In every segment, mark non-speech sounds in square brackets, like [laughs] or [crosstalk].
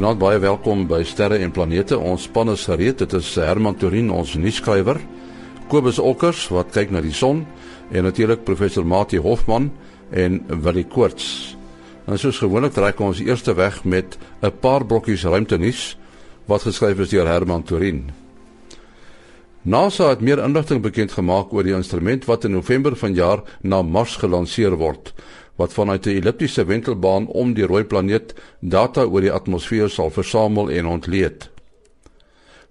Goeienaand, baie welkom by Sterre en Planete. Ons span is gereed. Dit is Herman Torin, ons nuusskrywer. Kobus Olkers wat kyk na die son en natuurlik professor Mati Hofman en Willie Koorts. En soos gewoonlik trek ons eerste weg met 'n paar brokkies ruimtenuus wat geskryf is deur Herman Torin. NASA het meer inligting bekend gemaak oor die instrument wat in November vanjaar na Mars gelanseer word wat vanuit 'n elliptiese wentelbaan om die rooi planeet data oor die atmosfeer sal versamel en ontleed.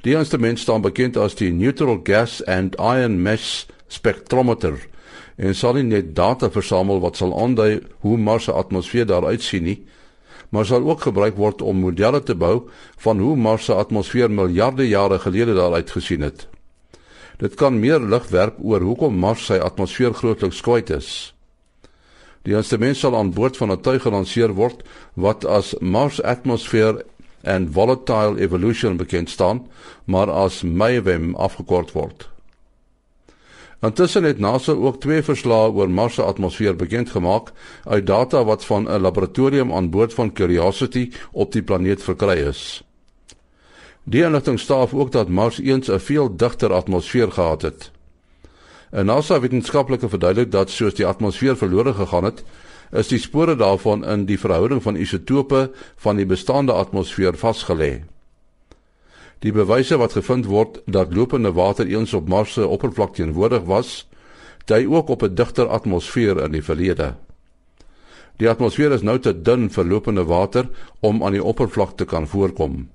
Die instrument staan bekend as die Neutral Gas and Ion Mass Spectrometer en sal nie net data versamel wat sal aandui hoe Mars se atmosfeer daar uitsien nie, maar sal ook gebruik word om modelle te bou van hoe Mars se atmosfeer miljarde jare gelede daar uitgesien het. Dit kan meer lig werp oor hoekom Mars sy atmosfeer grootliks kwyt is. Die instrument sal aan boord van 'n tuig gelanseer word wat as Mars Atmosphere and Volatile Evolution bekend staan, maar as MAVEM afgekort word. Intussen het NASA ook twee verslae oor Mars se atmosfeer bekend gemaak uit data wat van 'n laboratorium aan boord van Curiosity op die planeet verkry is. Die inligting staaf ook dat Mars eens 'n veel digter atmosfeer gehad het. 'n NASA wetenskaplike verduidelik dat soos die atmosfeer verlore gegaan het, is die spore daarvan in die verhouding van isotope van die bestaande atmosfeer vasgelê. Die bewyse wat gevind word dat lopende water eens op Mars se oppervlak teenwoordig was, dui ook op 'n digter atmosfeer in die verlede. Die atmosfeer is nou te dun vir lopende water om aan die oppervlak te kan voorkom.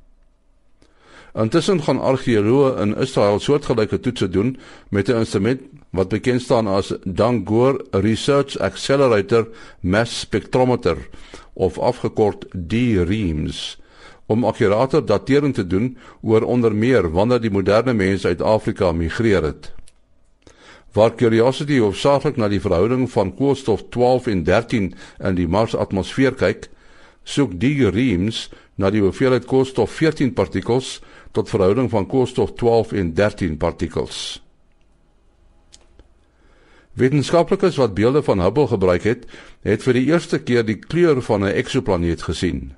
Intussen gaan argeoloë in Israel soortgelyke toetse doen met 'n instrument wat bekend staan as Dangor Research Accelerator Mass Spectrometer of afgekort DREAMS om akkurate datering te doen oor onder meer wanneer die moderne mens uit Afrika migreer het. Waar Curiosity hoofsaaklik na die verhouding van koolstof 12 en 13 in die Mars atmosfeer kyk, soek die REAMS na die hoeveelheid koolstof 14 partikels tot verhouding van koolstof 12 en 13 partikels. Wetenskaplikes wat beelde van Hubble gebruik het, het vir die eerste keer die kleur van 'n eksoplaneet gesien.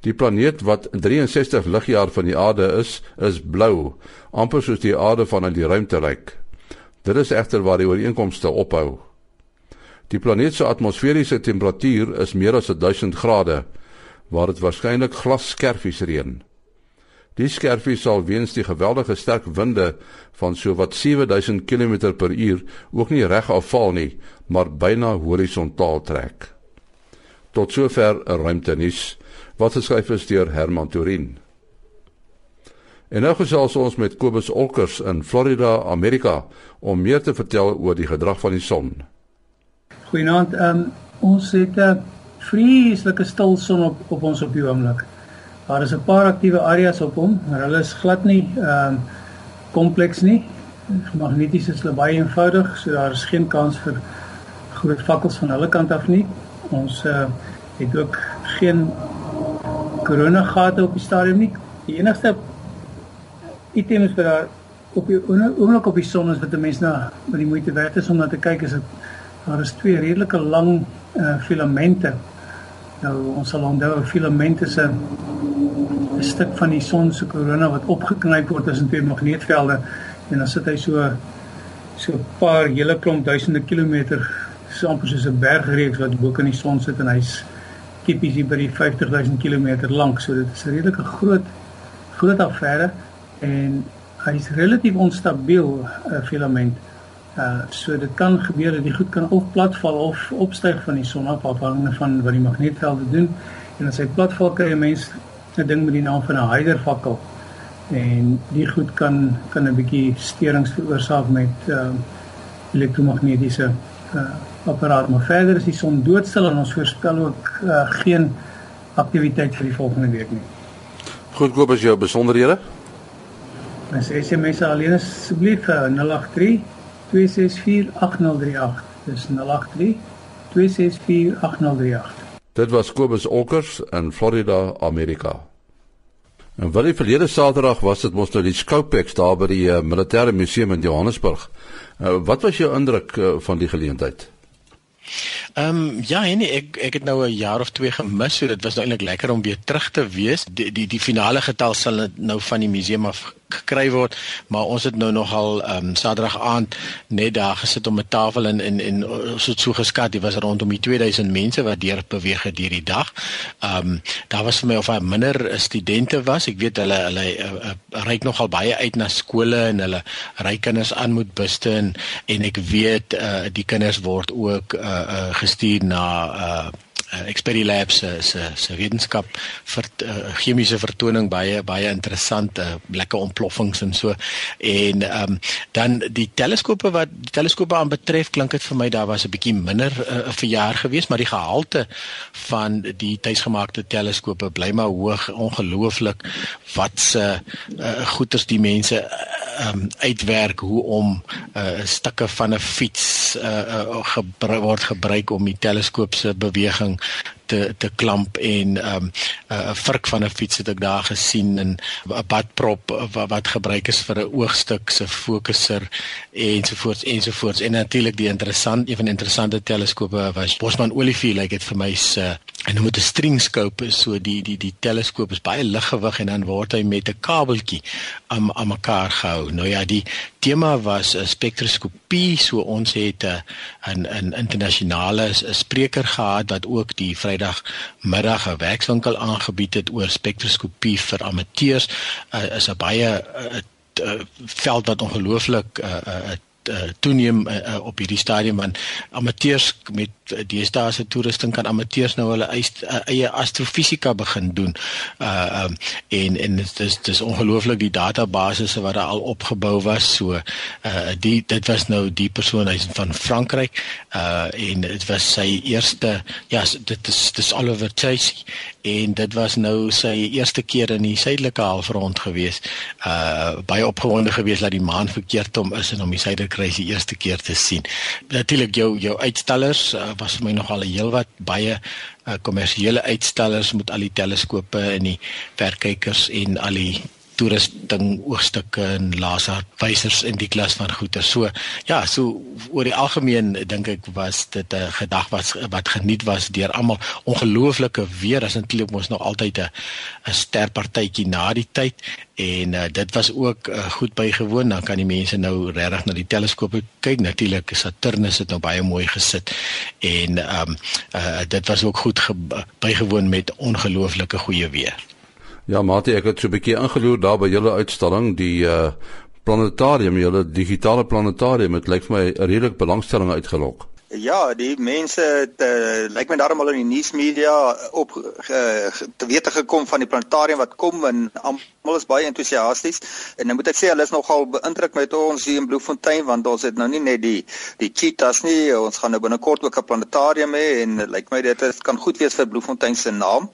Die planeet wat 63 ligjaar van die aarde is, is blou, amper soos die aarde vanuit die ruimte lyk. Dit is egter waar die ooreenkomste ophou. Die planeet se atmosferiese temperatuur is meer as 1000 grade, waar dit waarskynlik glasskerfies reën. Die skerfie sal weens die geweldige sterk winde van sowat 7000 km/h ook nie reg afval nie, maar byna horisontaal trek. Tot sover 'n ruimtenis wat geskryf is deur Herman Torin. En nou gesels ons met Kobus Olkers in Florida, Amerika, om meer te vertel oor die gedrag van die son. Goeienaand. Um, ons het 'n vreeslike stil son op op ons op die oomblik. Daar is 'n paar aktiewe areas op hom, maar hulle is glad nie ehm um, kompleks nie. Magneties is hulle baie eenvoudig, so daar is geen kans vir groot vakkels van hulle kant af nie. Ons uh, het ook geen koronagate op die stadium nie. Die enigste items wat daar op die oomblik op die son is wat 'n mens na met die moeite werd is om na te kyk is dit daar is twee redelike lang uh, filamente. Nou ons sal onthou 'n filament is 'n stuk van die son se korona wat opgeknyp word tussen twee magneetvelde. En dan sit hy so so 'n paar hele klomp duisende kilometer so amper soos 'n bergreeks wat bo kan die son sit en hy's tipies hier by die 50000 km lank. So dit is 'n redelike groot groot affære en hy's relatief onstabiel 'n uh, filament. Uh so dit kan gebeur dat die goed kan of platval of opstyg van die son af afhangende van wat die magneetvelde doen. En as hy platval kry 'n mens 'n ding met die naam van 'n Hyder fakkel en die goed kan kan 'n bietjie steurings veroorsaak met uh elektromagnetiese uh apparaat maar verder is die son doodstil en ons voorspel ook uh, geen aktiwiteit vir die volgende week nie. Goed koop as jou besonderhede. Mes SMS alleen asseblief uh, 083 264 8038. Dis 083 264 8038. Dit was Kobus Olkers in Florida, Amerika. En wel die verlede Saterdag was dit mos nou die Skoupex daar by die uh, Militêre Museum in Johannesburg. Uh, wat was jou indruk uh, van die geleentheid? Ehm um, ja, nee, ek ek het nou 'n jaar of twee gemis, so dit was nou eintlik lekker om weer terug te wees. Die die die finale getal sal nou van die museum af gekry word, maar ons het nou nogal ehm um, Saterdag aand net daar gesit om 'n tafel en en en ons het so geskat, dit was rondom die 2000 mense wat deur beweeg het hierdie dag. Ehm um, daar was vir my of daar minder studente was. Ek weet hulle hulle uh, uh, reik nogal baie uit na skole en hulle ry kinders aan met buste en en ek weet uh, die kinders word ook uh, uh, gestuur na uh, uh, Experie Labs se se se wetenskap vir uh, chemiese vertoning baie baie interessante uh, lekker ontploffings en so. En um, dan die teleskope wat die teleskope aan betref klink dit vir my daar was 'n bietjie minder 'n uh, verjaar geweest maar die gehalte van die tuisgemaakte teleskope bly maar hoog. Ongelooflik wat se uh, goeders die mense um, uitwerk hoe om uh, stukke van 'n fiets uh, uh, gebru word gebruik om die teleskoop se beweging te te klamp en ehm, 'n um, vrik van 'n fiets het ek daar gesien en 'n badprop wat, wat gebruik is vir 'n oogstuk se fokuser ensovoorts ensovoorts. En natuurlik die interessant een van die interessante teleskope was Bosman Olivier lyk like dit vir my se en met 'n string scope is so die die die teleskoop is baie liggewig en dan word hy met 'n kabeltjie aan aan mekaar gehou. Nou ja, die tema was 'n spektroskopie, so ons het 'n 'n internasionale spreker gehad wat ook die Vrydag middag 'n werkswinkel aangebied het oor spektroskopie vir amateurs. Uh, is 'n baie uh, uh, veld wat ongelooflik uh, uh, uh, toeneem uh, uh, op hierdie stadium want amateurs met uh, deesdae se toerusting kan amateurs nou hulle eis, uh, eie astrofisika begin doen. Uh um, en en dit is dis ongelooflik die databasisse wat daar al opgebou was. So uh die dit was nou die persoon hy's van Frankryk uh en dit was sy eerste ja dit is dis Oliver Chase en dit was nou sy eerste keer in die suidelike halfrond gewees. Uh baie opgewonde gewees dat die maan verkeerd om is en om die suiderkruis die eerste keer te sien. Natuurlik jou jou uitstallers uh, was vir my nogal 'n heel wat baie kommersiële uh, uitstallers met al die teleskope en die verkykers en al die toerusting oogstukke en laserwysers in die klas van goeder. So ja, so oor die algemeen dink ek was dit 'n gedag wat wat geniet was deur almal. Ongelooflike weer, as natuurlik mos nog altyd 'n 'n ster partytjie na die tyd en uh, dit was ook uh, goed bygewoon. Dan kan die mense nou regtig na die teleskope kyk. Natuurlik Saturnus het nou baie mooi gesit en ehm um, uh, dit was ook goed bygewoon met ongelooflike goeie weer. Ja, Mati, ek het so 'n bietjie ingeloer daar by julle uitstalling, die uh planetarium, julle digitale planetarium. Dit lyk vir my 'n redelik belangstelling uitgelok. Ja, die mense het uh, lyk my daarom al in die nuusmedia op uh, te wete gekom van die planetarium wat kom en almal is baie entoesiasties. En nou moet ek sê hulle is nogal beïndruk met ons hier in Bloemfontein want ons het nou nie net die die cheetahs nie, ons gaan nou binnekort ook 'n planetarium hê en lyk my dit is, kan goed wees vir Bloemfontein se naam.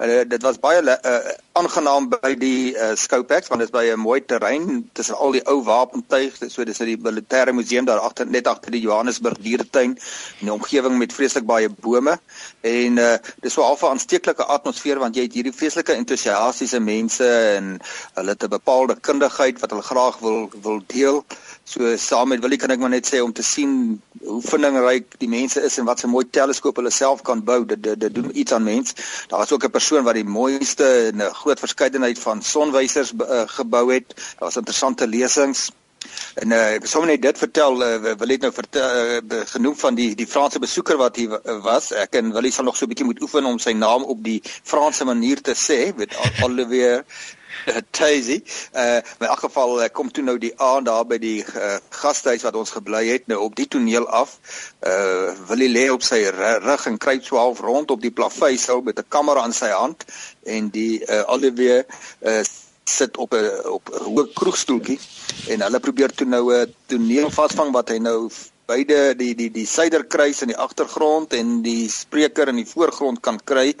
Uh, dit was baie uh, aangenaam by die uh, Scopex want dit is by 'n mooi terrein tussen al die ou wapentuig so dis nou die militêre museum daar agter net agter die Johannesburg dieretuin en die omgewing met vreeslik baie bome en uh, dis so 'n alfa aansteeklike atmosfeer want jy het hierdie vreeslike entoesiastiese mense en hulle het 'n bepaalde kundigheid wat hulle graag wil wil deel So saam met Willie kan ek maar net sê om te sien hoe vindingryk die mense is en wat 'n mooi teleskoop hulle self kan bou. Dit dit, doen iets aan mens. Daar was ook 'n persoon wat die mooiste en 'n groot verskeidenheid van sonwysers uh, gebou het. Daar was interessante lesings. En uh, sommer net dit vertel uh, wil net nou vertel uh, genoem van die die Franse besoeker wat hier was. Ek en Willie sal nog so 'n bietjie moet oefen om sy naam op die Franse manier te sê. Met alweer [laughs] Tazy. Uh in elk geval uh, kom toe nou die aand daar by die uh, gastehuis wat ons gebly het nou op die toneel af. Uh wil hy lê op sy rug en kruip so half rond op die plaveisel met 'n kamera in sy hand en die uh, Olivier uh sit op 'n op 'n hoë kroegstoeltjie en hulle probeer toe nou 'n toneel vasvang wat hy nou beide die die die suiderkruis in die agtergrond en die spreker in die voorgrond kan kry.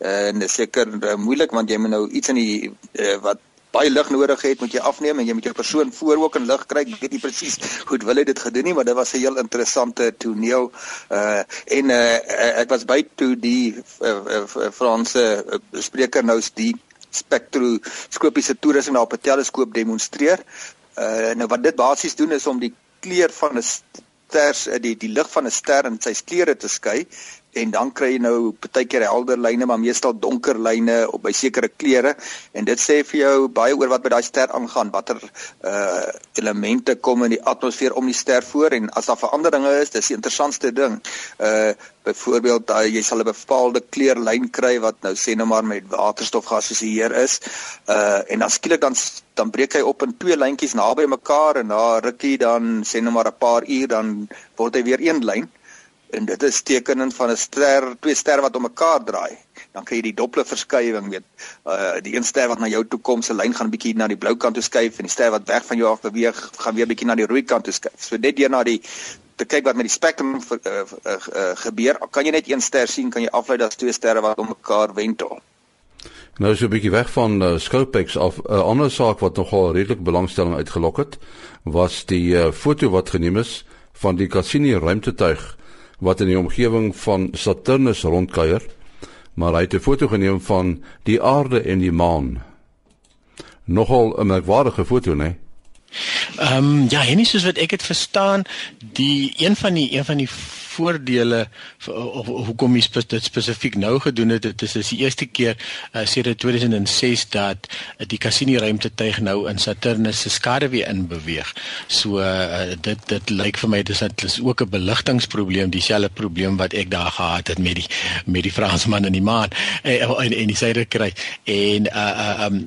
Uh, en dit is seker uh, moeilik want jy moet nou iets in die uh, wat baie lig nodig het moet jy afneem en jy moet jou persoon voor ook in lig kry. Ek weet nie presies hoe wil hy dit gedoen nie, maar dit was 'n heel interessante toneel. Uh en uh ek was by toe die uh, uh, Franse uh, spreker nou die spektroskopiese toerusting op 'n teleskoop demonstreer. Uh nou wat dit basies doen is om die kleur van 'n ster die die lig van 'n ster in sy kleure te skei en dan kry jy nou partykeer helder lyne maar meestal donker lyne op by sekere kleure. En dit sê vir jou baie oor wat by daai ster aangaan watter uh elemente kom in die atmosfeer om die ster voor. En as daar veranderinge is dis die interessantste ding. Uh byvoorbeeld uh, jy sal 'n bepaalde kleurlyn kry wat nou sê nou maar met waterstof geassosieer is. Uh en dan skielik dan dan breek hy op in twee lyntjies naby mekaar en na rukkie dan sê nou maar 'n paar uur dan word hy weer een lyn en dit is tekenend van 'n ster, twee sterre wat om mekaar draai. Dan kry jy die Doppler verskywing, weet. Uh die een ster wat na jou toe kom, se lyn gaan 'n bietjie na die blou kant toe skuif en die ster wat weg van jou af beweeg, gaan weer bietjie na die rooi kant toe skuif. So net deur na die te kyk wat met die spektrum uh, uh, uh, gebeur, kan jy net een ster sien, kan jy aflei dat twee sterre wat om mekaar wentel. Nou so 'n bietjie weg van uh, Scopex af 'n uh, ander saak wat nogal redelik belangstelling uitgelok het, was die uh, foto wat geneem is van die Cassini ruimtetuig wat in die omgewing van Saturnus rondkuier, maar hy het 'n foto geneem van die aarde en die maan. Nogal 'n merkwaardige foto, né? Nee? Ehm um, ja, en nie soos wat ek dit verstaan, die een van die een van die voordele of hoekom jy dit spesifiek nou gedoen het dit is dis die eerste keer uh, sedert 2006 dat uh, die Cassini ruimtetuig nou in Saturnus se skaduwee in beweeg. So uh, dit dit lyk vir my dis dit is ook 'n beligtingprobleem, dieselfde probleem wat ek daar gehad het met die met die Fransman in die maan en en, en die syde kry en uh um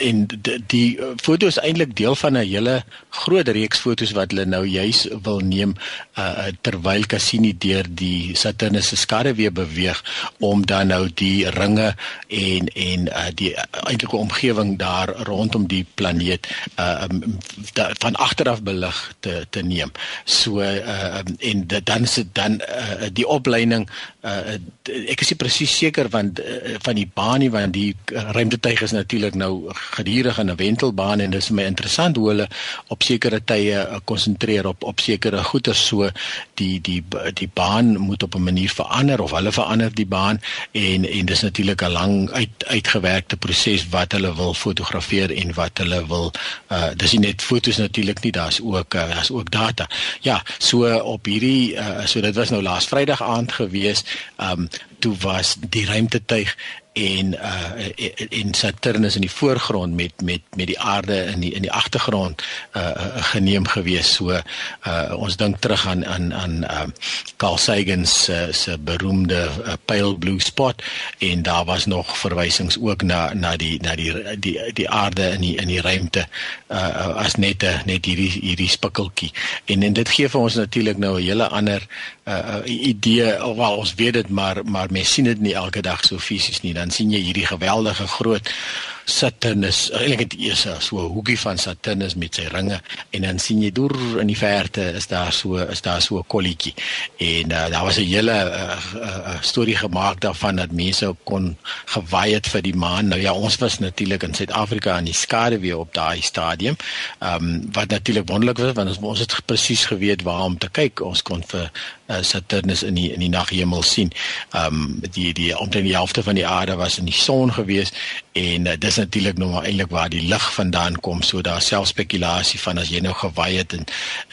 en die, die foto is eintlik deel van 'n hele groot reeks fotos wat hulle nou juis wil neem uh terwyl Cassini Cassini deur die Saturnus se skare weer beweeg om dan nou die ringe en en uh, die eintlike omgewing daar rondom die planeet uh, um, da, van agteraf belig te te neem. So uh, en dan is dit dan uh, die opleiding uh, ek is nie presies seker want uh, van die baan nie want die ruimtetuig is natuurlik nou gedurig in 'n wentelbaan en dis my interessant hoe hulle op sekere tye konsentreer uh, op op sekere goeder so die die die baan moet op 'n manier verander of hulle verander die baan en en dis natuurlik 'n lang uit uitgewerkte proses wat hulle wil fotografeer en wat hulle wil uh dis nie net fotos natuurlik nie daar's ook uh, daar's ook data. Ja, so op hierdie uh, so dit was nou laas Vrydag aand gewees. Um toe was die ruimtetuig en uh in Saturnus in die voorgrond met met met die aarde in die in die agtergrond uh geneem gewees. So uh ons dink terug aan aan aan uh Carl Sagan se se beroemde uh, pale blue spot en daar was nog verwysings ook na na die na die die die aarde in die in die ruimte uh as net net hierdie hierdie spikkeltjie. En en dit gee vir ons natuurlik nou 'n hele ander uh idee wel ons weet dit maar maar mense sien dit nie elke dag so fisies nie. Dan sien jy hierdie geweldige groot Saturnus eintlik dit is so 'n hoekie van Saturnus met sy ringe en dan sien jy deur in die verte is daar so is daar so 'n kolletjie. En uh, daar was 'n hele uh, uh, storie gemaak daarvan dat mense kon gewaai het vir die maan. Nou ja ons was natuurlik in Suid-Afrika aan die skade weer op daai stadium um, wat natuurlik wonderlik was want ons, ons het presies geweet waar om te kyk. Ons kon vir uh, Saturnus in die in die naghemel sien. Ehm um, die die omtrent die helfte van die aarde was in die son gewees en uh, dis natuurlik nou maar eintlik waar die lig vandaan kom so daar self spekulasie van as jy nou gewaai het in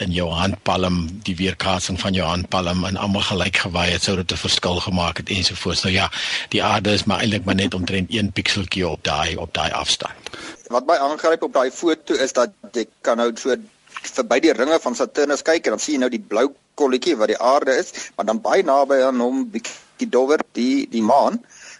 in jou handpalm die weerkaatsing van jou handpalm en almal gelyk gewaai het sou dit 'n verskil gemaak het ensovoorts nou ja die aarde is maar eintlik maar net omtrent 1 pikseltjie op daai op daai afstand. Wat my aangryp op daai foto is dat jy kan nou so verby die ringe van Saturnus kyk en dan sien jy nou die blou kolletjie wat die aarde is maar dan baie naby aan hom bietjie dowwer die die maan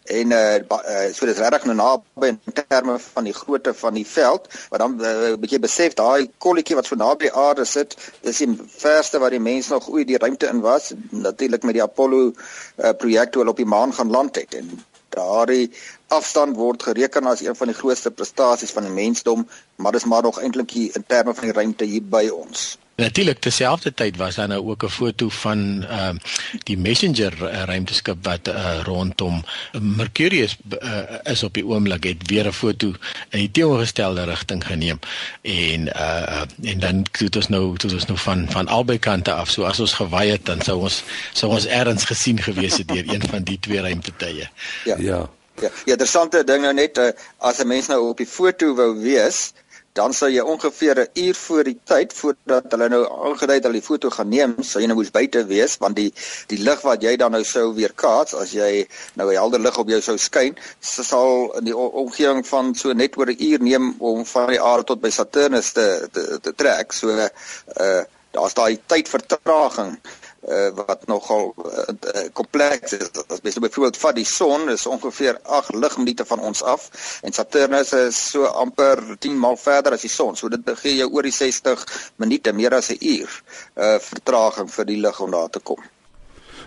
en uh, uh so dis regtig nou naby in terme van die grootte van die veld wat dan uh, bietjie besef daai kolletjie wat so naby die aarde sit dis die verste wat die mens nog ooit die ruimte in was natuurlik met die Apollo uh, projek toe hulle op die maan gaan land het. En daardie afstand word gereken as een van die grootste prestasies van die mensdom maar dis maar nog eintlik in terme van die ruimte hier by ons Natuurlik terselfdertyd was daar nou ook 'n foto van ehm uh, die Messenger uh, ruimteskip wat uh, rondom Mercurius uh, is op die oomblik het weer 'n foto in die teenoorgestelde rigting geneem en uh en dan het ons nou het ons nou van van albei kante af so as ons gewaai het dan sou ons sou ons ergens gesien gewees het deur een van die twee ruimtetuie. Ja. Ja. Ja, ja interessante ding nou net uh, as 'n mens nou op die foto wou wees, dan sou jy ongeveer 'n uur voor die tyd voordat hulle nou aangedui het hulle die foto gaan neem, sou jy nou moes buite wees want die die lig wat jy dan nou sou weer kaats as jy nou 'n helder lig op jou sou skyn, sal in die omgewing van so net oor 'n uur neem om van die aarde tot by Saturnus te te, te trek. So uh daar's daai tydvertraging uh, wat nogal uh, kompleks is. As jy byvoorbeeld vat die son is ongeveer 8 ligminute van ons af en Saturnus is so amper 10 maal verder as die son. So dit gee jou oor die 60 minute, meer as 'n uur uh vertraging vir die lig om daar te kom.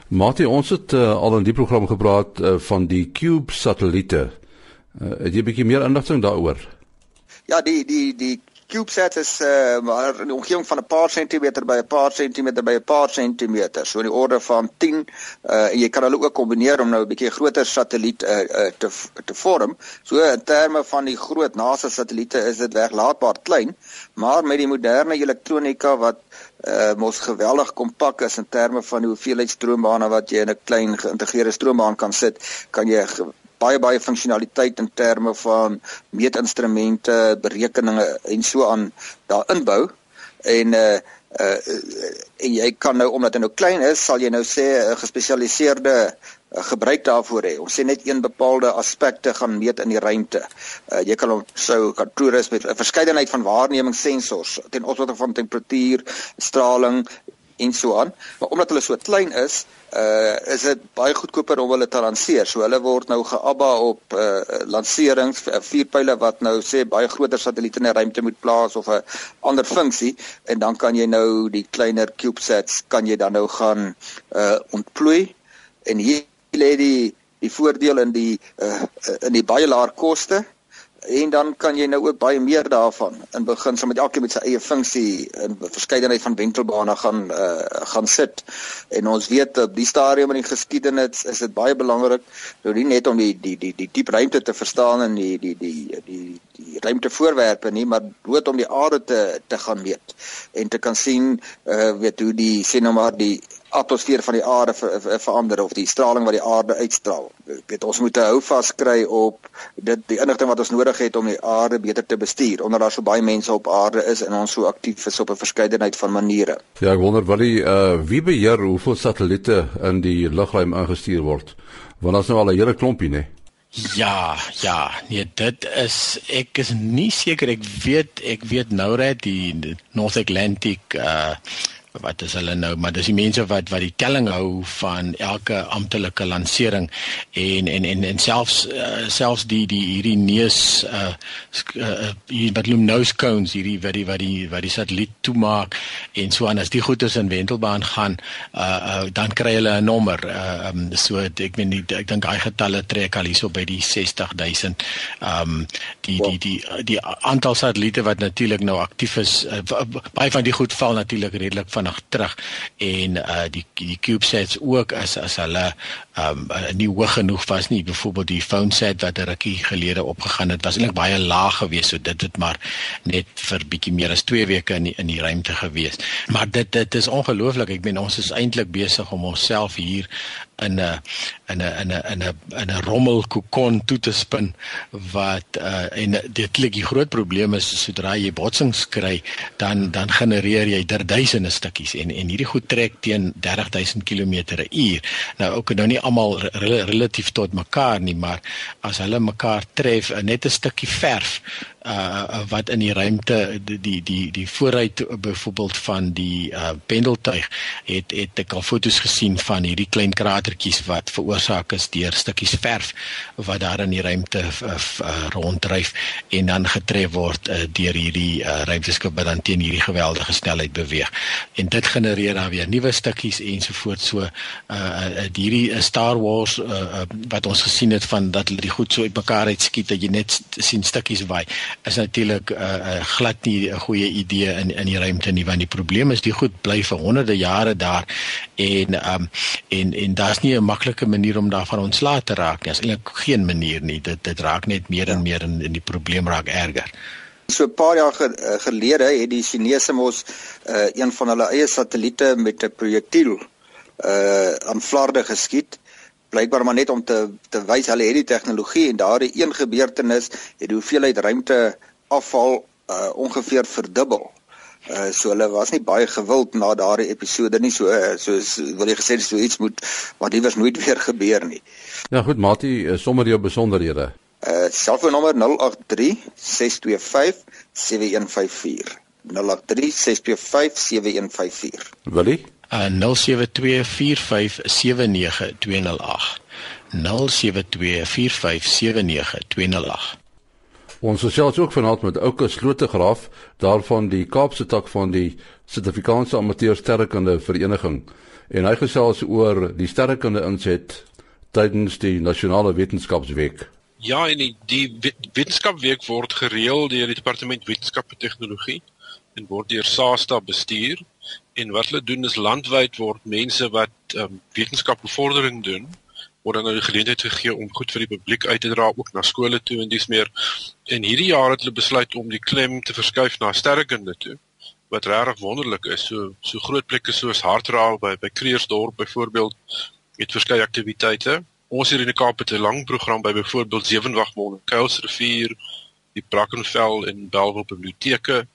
Mati, ons het uh, al in die program gepraat uh, van die Cube satelliete. Uh, het jy 'n bietjie meer inligting daaroor? Ja, die die die CubeSat is uh, maar in die omgewing van 'n paar sentimeter by 'n paar sentimeter by 'n paar sentimeter, so in die orde van 10 uh, en jy kan hulle ook kombineer om nou 'n bietjie groter satelliet uh, uh, te te vorm. So in terme van die groot NASA satelliete is dit weglaatbaar klein, maar met die moderne elektronika wat uh, mos geweldig kompak is in terme van die hoeveelheid stroombane wat jy in 'n klein geïntegreerde stroombaan kan sit, kan jy baie baie funksionaliteit in terme van meetinstrumente, berekeninge en so aan daar inbou en uh uh en jy kan nou omdat dit nou klein is, sal jy nou sê 'n gespesialiseerde uh, gebruik daarvoor hê. Ons sê net een bepaalde aspekte gaan meet in die ruimte. Uh jy kan sou kan toerus met 'n verskeidenheid van waarnemingssensors ten opsigte van temperatuur, straling en so aan. Maar omdat hulle so klein is, uh is dit baie goedkoper om hulle te lanseer. So hulle word nou geabba op uh lanserings uh, vier pile wat nou sê baie groter satelliete in die ruimte moet plaas of 'n ander funksie en dan kan jy nou die kleiner CubeSats kan jy dan nou gaan uh ontplooi en hier lê die die voordeel in die uh in die baie laer koste en dan kan jy nou ook baie meer daarvan in beginsel met elkeen met sy eie funksie in verskeidenheid van wentelbane gaan uh, gaan sit. En ons weet op die stadium in die geskiedenis is dit baie belangrik nou nie net om die die die die diep ruimte te verstaan en die die die die die ruimtevoorwerpe nie, maar dood om die aarde te te gaan meet en te kan sien uh weet hoe die sê nou maar die atmosfeer van die aarde ver, ver, verander of die straling wat die aarde uitstraal. Ek weet ons moet hou vas kry op dit die inligting wat ons nodig het om die aarde beter te bestuur omdat daar so baie mense op aarde is en ons so aktief is op 'n verskeidenheid van maniere. Ja, ek wonder wat die uh wie beheer hoeveel satelliete in die lugruim ingestuur word. Want daar's nou al 'n hele klompie, né? Ja, ja, nee, dit is ek is nie seker ek weet ek weet nou net die North Atlantic uh wat is hulle nou? Maar dis die mense wat wat die telling hou van elke amptelike lansering en en en en selfs uh, selfs die die hierdie neus uh, uh hier wat noem nose cones hierdie wat die wat die wat die satelliet toemaak en so aan. As die goeders in wentelbaan gaan uh, uh dan kry hulle 'n nommer. Uh um, so ek weet nie ek dink daai getalle trek al hierso by die 60000 um die die die die, die aantal satelliete wat natuurlik nou aktief is uh, baie van die goed val natuurlik redelik van vinnig terug en uh die die CubeSats ook as as hulle um nie hoog genoeg was nie byvoorbeeld die PhoneSat wat 'n rukkie gelede opgegaan het was eintlik baie laag geweest so dit het maar net vir bietjie meer as 2 weke in die, in die ruimte gewees maar dit dit is ongelooflik ek meen ons is eintlik besig om onsself hier in 'n in 'n in 'n in 'n in 'n rommel kokon toe te spin wat uh en dit klink die groot probleem is sodra jy botsings kry dan dan genereer jy duisende stukkies en en hierdie goed trek teen 30000 km/h nou ook nou nie almal re relatief tot mekaar nie maar as hulle mekaar tref net 'n stukkie verf uh wat in die ruimte die die die, die vooruit byvoorbeeld van die uh pendeltuig het het ek al fotos gesien van hierdie klein kratertjies wat veroorsaak is deur stukkies verf wat daar in die ruimte uh, uh, ronddryf en dan getref word uh, deur hierdie uh, ruimteskip wat dan teen hierdie geweldige snelheid beweeg. En dit genereer dan weer nuwe stukkies ensovoorts so uh, uh hierdie Star Wars uh, uh, wat ons gesien het van dat hulle die goed so uitmekaar uitskiet dat jy net sien stukkies waai is natuurlik 'n uh, uh, glad nie 'n goeie idee in in die ruimte nie want die probleem is die goed bly vir honderde jare daar en um, en en daar's nie 'n maklike manier om daarvan ontslae te raak nie. Daar's eintlik geen manier nie. Dit dit raak net meer en meer en, en die probleem raak erger. So 'n paar jaar ge, gelede het die Chinese mos uh, een van hulle eie satelliete met 'n projektiel uh aan flarde geskiet blykbaar maar net om te te wys hulle het die tegnologie en daardie een gebeurtenis het die hoeveelheid ruimte afval uh ongeveer verdubbel. Uh so hulle was nie baie gewild na daardie episode nie so uh, soos wil jy gesê so iets moet wat iewers nooit weer gebeur nie. Ja goed Mati, uh, sommer jou besonderhede. Uh selfoonnommer 083 625 7154. 083 625 7154. Willie? Uh 0724579208. 0724579208. Ons gesels ook vanaand met Ouke Slotegraaf daarvan die Kaapse tak van die Suid-Afrikaanse Amateur Sterrekunde Vereniging en hy gesels oor die sterrekunde inset tydens die Nasionale Wetenskapsweek. Ja, en die, die Wetenskapweek word gereël deur die Departement Wetenskap en Tegnologie en word deur SASTA bestuur en wat hulle doen is landwyd word mense wat um, wetenskap bevordering doen word dan nou die geleentheid gegee om goed vir die publiek uit te dra ook na skole toe en dis meer. En hierdie jaar het hulle besluit om die klem te verskuif na sterrekunde toe wat regtig wonderlik is. So so groot plekke soos Hartraal by by Kreersdorp byvoorbeeld het verskeie aktiwiteite. Ons hier in die Kaap het 'n lang program by byvoorbeeld Sewenwagmond, Kuilsrivier, die Brackenfell en Bellville biblioteke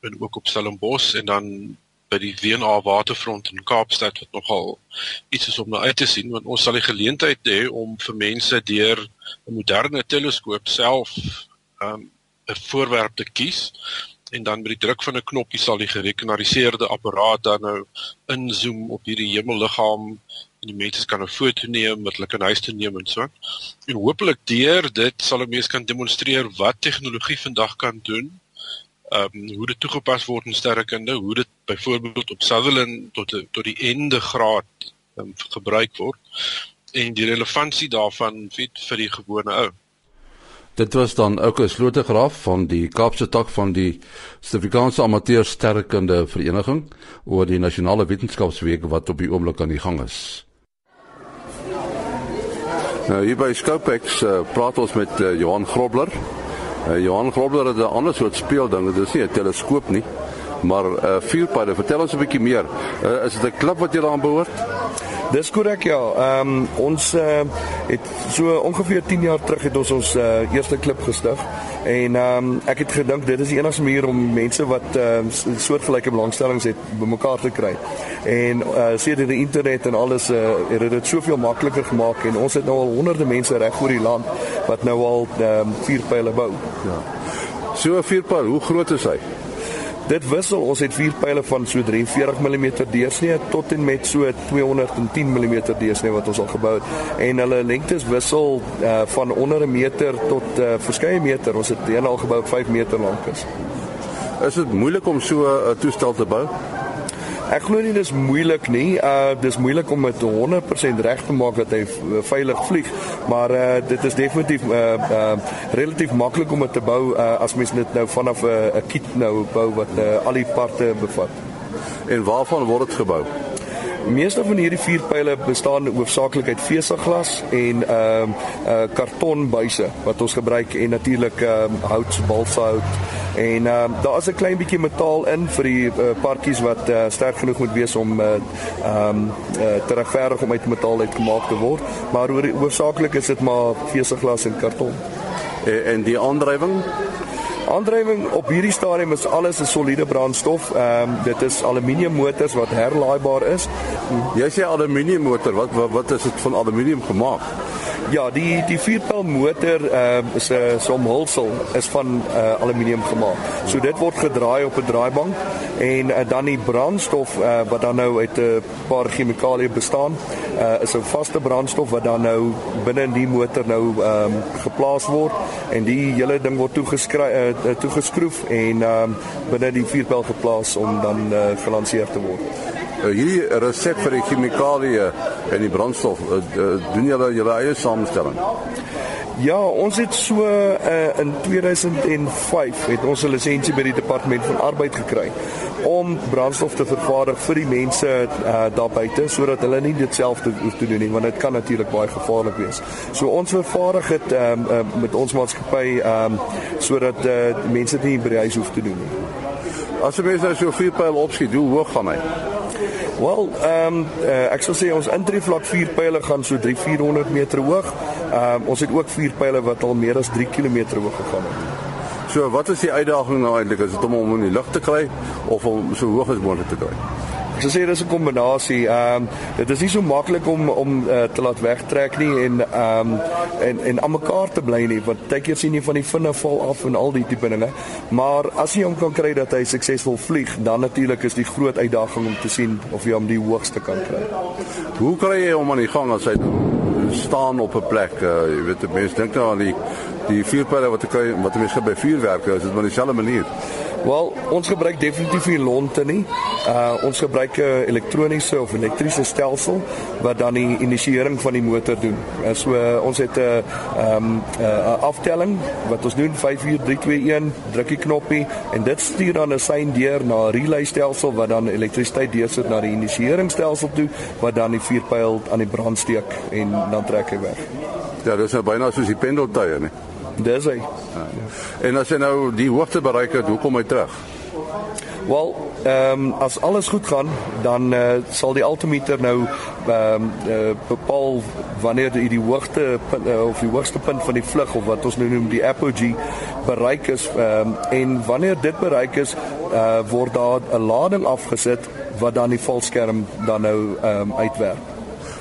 en ook op Stellenbosch en dan by die WNA waterfront in Kaapstad wat nogal iets is om na uit te sien want ons sal die geleentheid hê om vir mense deur 'n moderne teleskoop self um, 'n um, voorwerp te kies en dan met die druk van 'n knoppie sal die gerekenariseerde apparaat dan nou inzoom op hierdie hemelliggaam en die mense kan 'n foto neem wat hulle kan huis toe neem en so. En hopelik deur dit sal 'n mens kan demonstreer wat tegnologie vandag kan doen ehm um, hoe dit toegepas word in sterrekunde, hoe dit byvoorbeeld op Sutherland tot die, tot die einde graad um, gebruik word en die relevantie daarvan vir vir die gewone ou. Dit was dan ook 'n slotegraaf van die Kaapse tak van die Suid-Afrikaanse Amateur Sterrekunde Vereniging oor die nasionale wetenskapsweek wat op die oomblik aan die gang is. Nou hier by Scopex uh, praat ons met uh, Johan Grobler. Uh, Johan Grobler het 'n ander soort speelding. Dit is nie 'n teleskoop nie, maar 'n uh, vuurpyle. Vertel ons 'n bietjie meer. Uh, is dit 'n klip wat jy daaraan behoort? Dis korrek ja. Ehm um, ons uh, het so ongeveer 10 jaar terug het ons ons uh, eerste klip gestig en ehm um, ek het gedink dit is die enigste manier om mense wat ehm uh, soortgelyke belangstellings het bymekaar te kry. En uh, sedert die internet en alles uh, het dit soveel makliker gemaak en ons het nou al honderde mense reg oor die land wat nou al ehm um, vuurpyle bou. Ja. So 'n vuurpyl, hoe groot is hy? Dit wissel. Ons het vier pile van so 43 mm deursnee tot en met so 210 mm deursnee wat ons al gebou het. En hulle lengtes wissel uh, van onder 'n meter tot uh, verskeie meter. Ons het een al gebou 5 meter lank is. Is dit moeilik om so 'n toestel te bou? Ek glo nie dis moeilik nie. Uh dis moeilik om dit 100% reg te maak dat hy veilig vlieg, maar uh dit is definitief uh uh relatief maklik om dit te bou uh as mens dit nou vanaf 'n uh, kit nou bou wat uh, al die parte bevat. En waarvan word dit gebou? Meeste van hierdie vier pile bestaan hoofsaaklik uit veseglas en ehm uh, uh, kartonbuise wat ons gebruik en natuurlik ehm uh, hout, balsahout en ehm uh, daar is 'n klein bietjie metaal in vir die uh, partjies wat uh, sterk genoeg moet wees om ehm uh, um, uh, te regverdig om uit metaal uitgemaak te word, maar hoofsaaklik is dit maar veseglas en karton. En, en die aandrywing Aandrywing op hierdie stadium is alles 'n soliede brandstof. Ehm um, dit is aluminium motors wat herlaaibaar is. Jy sê aluminium motor, wat wat, wat is dit van aluminium gemaak? Ja, die die vierpyl motor ehm uh, is 'n uh, so omhulsel is van uh, aluminium gemaak. So dit word gedraai op 'n draaibank en uh, dan die brandstof uh, wat dan nou uit 'n paar chemikalieë bestaan, uh, is 'n vaste brandstof wat dan nou binne in die motor nou ehm um, geplaas word en die hele ding word toegeskryf uh, toegeskroef en ehm um, binne die vierpyl geplaas om dan uh, gelanseer te word. Uh, hierdie resep vir die chemikalieë en die brandstof, uh, uh, doen julle julle eie samestelling? Ja, ons het so uh, in 2005 het ons 'n lisensie by die departement van arbeid gekry om brandstof te vervaardig vir die mense uh, daar buite sodat hulle nie dit self hoef te doen nie want dit kan natuurlik baie gevaarlik wees. So ons vervaardig dit um, uh, met ons maatskappy um, sodat uh, mense dit nie by die huis hoef te doen nie. As jy mens nou so 4 pyl opskiet, hoe hoog gaan hy? Wel, ehm um, uh, ek sou sê ons intree vlak 4 pile gaan so 3-400 meter hoog. Ehm um, ons het ook 4 pile wat al meer as 3 km hoog gegaan het. So wat is die uitdaging nou eintlik? Is dit om hom in die lug te kry of om so hoog as moontlik te kry? Ek sê dis 'n kombinasie. Ehm um, dit is nie so maklik om om uh, te laat wegtrek nie en ehm um, en en aan mekaar te bly nie want baie keer sien jy van die vinne val af en al die tipe dinge. Maar as jy hom kan kry dat hy suksesvol vlieg, dan natuurlik is die groot uitdaging om te sien of jy hom die hoogste kan kry. Hoe kry jy hom aan die gang as hy staan op 'n plek? Uh, jy weet mense dink nou aan die die vuurpyle wat ek kry wat mense by vuurwerke is dit maar dieselfde manier. Wel, ons gebruik definitief nie lonte nie. Uh ons gebruik 'n elektroniese of elektriese stelsel wat dan die inisiering van die motor doen. Uh, so uh, ons het 'n uh, ehm um, 'n uh, aftelling wat ons doen 5 4 3 2 1, druk die knoppie en dit stuur dan 'n sein deur na 'n relay stelsel wat dan elektrisiteit deursit na die inisieringsstelsel toe wat dan die vuurpyl aan die brand steek en dan trek hy weg. Ja, dis nou byna soos die pendeltuie, nee. Dis hy. Ja. En as hy nou die hoogte bereik het, hoe kom hy terug? Wel, ehm um, as alles goed gaan, dan uh, sal die altimeter nou ehm um, uh, bepaal wanneer die, die hoogte punt, uh, of die hoogste punt van die vlug of wat ons nou noem die apogee bereik is ehm um, en wanneer dit bereik is, uh, word daar 'n lading afgesit wat dan die valskerm dan nou ehm um, uitwerk.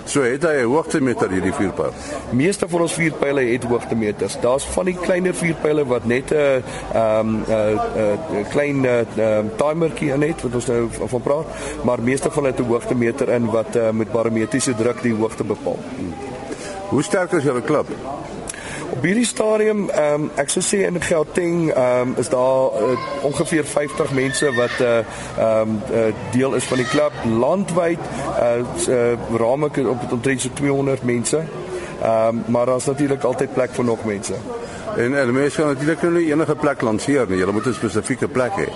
So het hy 'n hoogtemeter hierdie vuurpyl. Meeste van ons vuurpyle het hoogtemeters. Daar's van die kleiner vuurpyle wat net 'n ehm 'n 'n klein uh, timertjie in het wat ons nou van praat, maar meeste van hulle het 'n hoogtemeter in wat uh, met barometriese druk die hoogte bepaal. Hmm. Hoe sterk is julle klub? Op hierdie stadium, ehm um, ek sou sê in Gauteng, ehm um, is daar uh, ongeveer 50 mense wat 'n uh, ehm um, uh, deel is van die klub landwyd. Uh, uh raamlik op omtrent so 200 mense. Ehm um, maar daar's natuurlik altyd plek vir nog mense. En en mense kan natuurlik nie enige plek lanseer nie. Jy moet 'n spesifieke plek hê.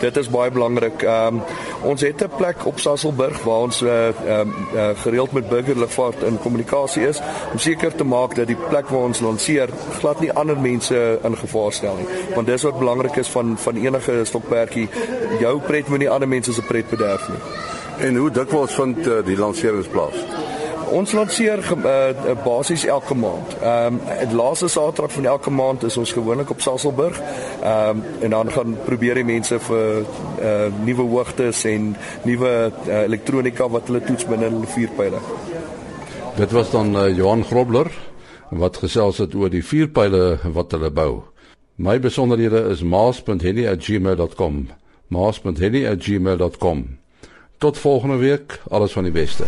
Dit is baie belangrik. Ehm um, ons het 'n plek op Sasolburg waar ons uh, uh, uh, gereeld met burgerlugvaart in kommunikasie is om seker te maak dat die plek waar ons lanseer glad nie ander mense in gevaar stel nie. Want dis wat belangrik is van van enige stokperdjie. Jou pret moenie ander mense se pret bederf nie. En hoe dikwels vind uh, die lanserings plaas? Ons lanseer uh, basies elke maand. Ehm um, die laaste Saterdag van elke maand is ons gewoonlik op Sasolburg. Ehm um, en dan gaan probeer die mense vir uh, nuwe hoogtes en nuwe uh, elektronika wat hulle toets binne hulle vuurpyle. Dit was dan uh, Johan Grobler wat gesels het oor die vuurpyle wat hulle bou. My besonderhede is maas.henny@gmail.com. maas.henny@gmail.com. Tot volgende week, alles van die beste.